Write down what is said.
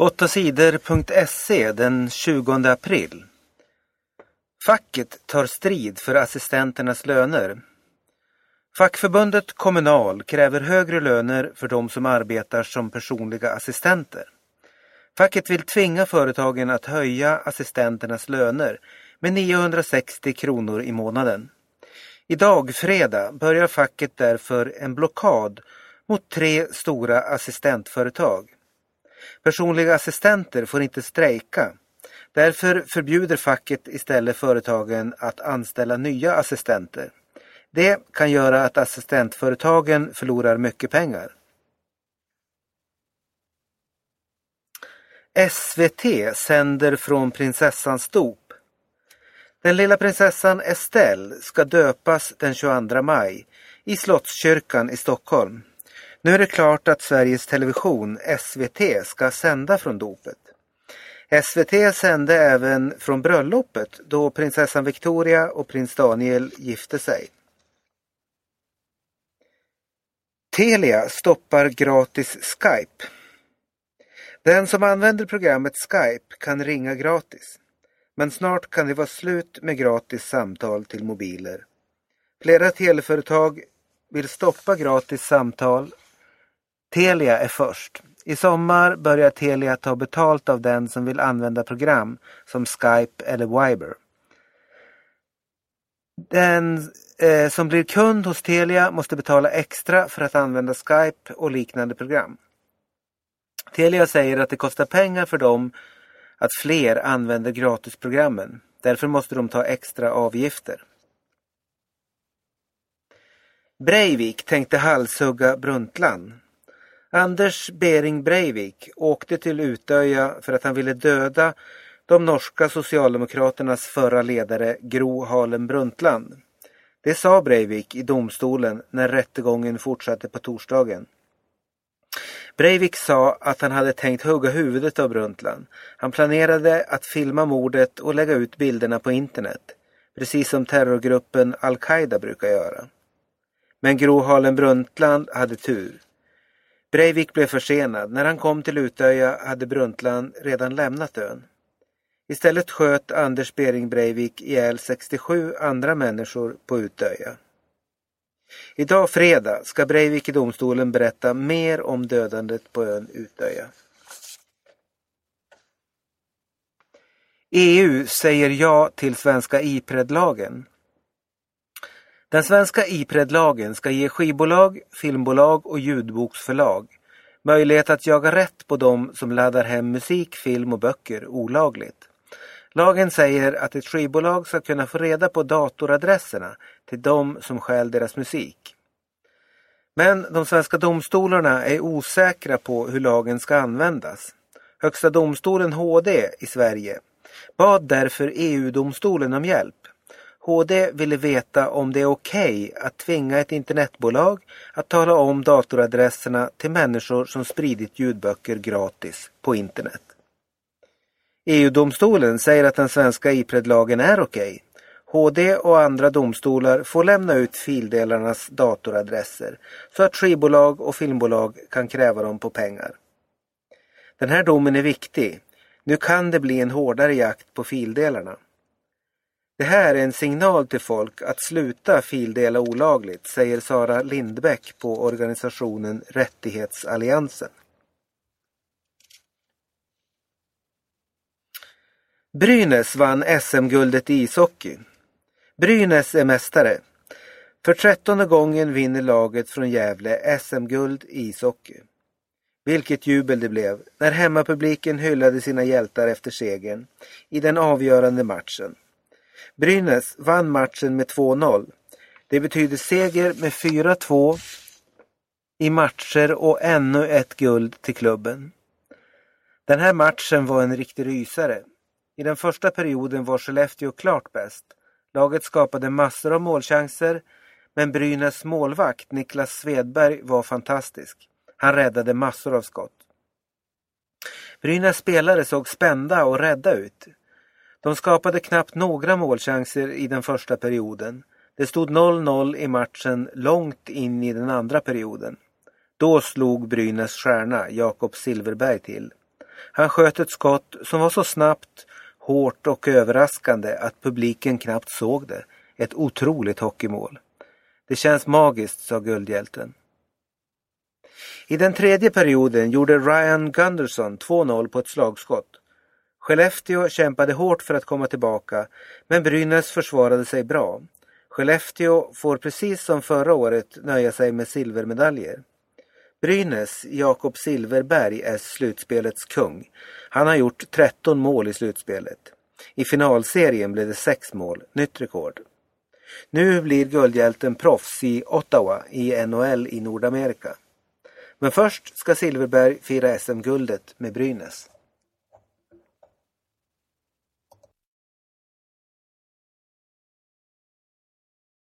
8 sidor.se den 20 april. Facket tar strid för assistenternas löner. Fackförbundet Kommunal kräver högre löner för de som arbetar som personliga assistenter. Facket vill tvinga företagen att höja assistenternas löner med 960 kronor i månaden. Idag, fredag, börjar facket därför en blockad mot tre stora assistentföretag. Personliga assistenter får inte strejka. Därför förbjuder facket istället företagen att anställa nya assistenter. Det kan göra att assistentföretagen förlorar mycket pengar. SVT sänder från prinsessans dop. Den lilla prinsessan Estelle ska döpas den 22 maj i Slottskyrkan i Stockholm. Nu är det klart att Sveriges Television, SVT, ska sända från dopet. SVT sände även från bröllopet då prinsessan Victoria och prins Daniel gifte sig. Telia stoppar gratis Skype. Den som använder programmet Skype kan ringa gratis. Men snart kan det vara slut med gratis samtal till mobiler. Flera teleföretag vill stoppa gratis samtal. Telia är först. I sommar börjar Telia ta betalt av den som vill använda program som Skype eller Viber. Den eh, som blir kund hos Telia måste betala extra för att använda Skype och liknande program. Telia säger att det kostar pengar för dem att fler använder gratisprogrammen. Därför måste de ta extra avgifter. Breivik tänkte halshugga Bruntland. Anders Bering Breivik åkte till Utöja för att han ville döda de norska socialdemokraternas förra ledare Gro Harlem Brundtland. Det sa Breivik i domstolen när rättegången fortsatte på torsdagen. Breivik sa att han hade tänkt hugga huvudet av Brundtland. Han planerade att filma mordet och lägga ut bilderna på internet. Precis som terrorgruppen Al-Qaida brukar göra. Men Gro Harlem Brundtland hade tur. Breivik blev försenad. När han kom till Utöja hade Brundtland redan lämnat ön. Istället sköt Anders Bering Breivik ihjäl 67 andra människor på Utöja. Idag fredag ska Breivik i domstolen berätta mer om dödandet på ön Utöja. EU säger ja till svenska IPRED-lagen. Den svenska IPRED-lagen ska ge skivbolag, filmbolag och ljudboksförlag möjlighet att jaga rätt på dem som laddar hem musik, film och böcker olagligt. Lagen säger att ett skivbolag ska kunna få reda på datoradresserna till de som stjäl deras musik. Men de svenska domstolarna är osäkra på hur lagen ska användas. Högsta domstolen HD i Sverige bad därför EU-domstolen om hjälp. HD ville veta om det är okej okay att tvinga ett internetbolag att tala om datoradresserna till människor som spridit ljudböcker gratis på internet. EU-domstolen säger att den svenska IPRED-lagen är okej. Okay. HD och andra domstolar får lämna ut fildelarnas datoradresser så att skivbolag och filmbolag kan kräva dem på pengar. Den här domen är viktig. Nu kan det bli en hårdare jakt på fildelarna. Det här är en signal till folk att sluta fildela olagligt, säger Sara Lindbäck på organisationen Rättighetsalliansen. Brynäs vann SM-guldet i ishockey. Brynäs är mästare. För trettonde gången vinner laget från Gävle SM-guld i ishockey. Vilket jubel det blev när hemmapubliken hyllade sina hjältar efter segern i den avgörande matchen. Brynäs vann matchen med 2-0. Det betyder seger med 4-2 i matcher och ännu ett guld till klubben. Den här matchen var en riktig rysare. I den första perioden var Skellefteå klart bäst. Laget skapade massor av målchanser men Brynäs målvakt Niklas Svedberg var fantastisk. Han räddade massor av skott. Brynäs spelare såg spända och rädda ut. De skapade knappt några målchanser i den första perioden. Det stod 0-0 i matchen långt in i den andra perioden. Då slog Brynäs stjärna Jakob Silverberg till. Han sköt ett skott som var så snabbt, hårt och överraskande att publiken knappt såg det. Ett otroligt hockeymål. Det känns magiskt, sa guldhjälten. I den tredje perioden gjorde Ryan Gunderson 2-0 på ett slagskott. Skellefteå kämpade hårt för att komma tillbaka, men Brynäs försvarade sig bra. Skellefteå får precis som förra året nöja sig med silvermedaljer. Brynäs, Jakob Silverberg, är slutspelets kung. Han har gjort 13 mål i slutspelet. I finalserien blev det 6 mål, nytt rekord. Nu blir guldhjälten proffs i Ottawa i NHL i Nordamerika. Men först ska Silverberg fira SM-guldet med Brynäs.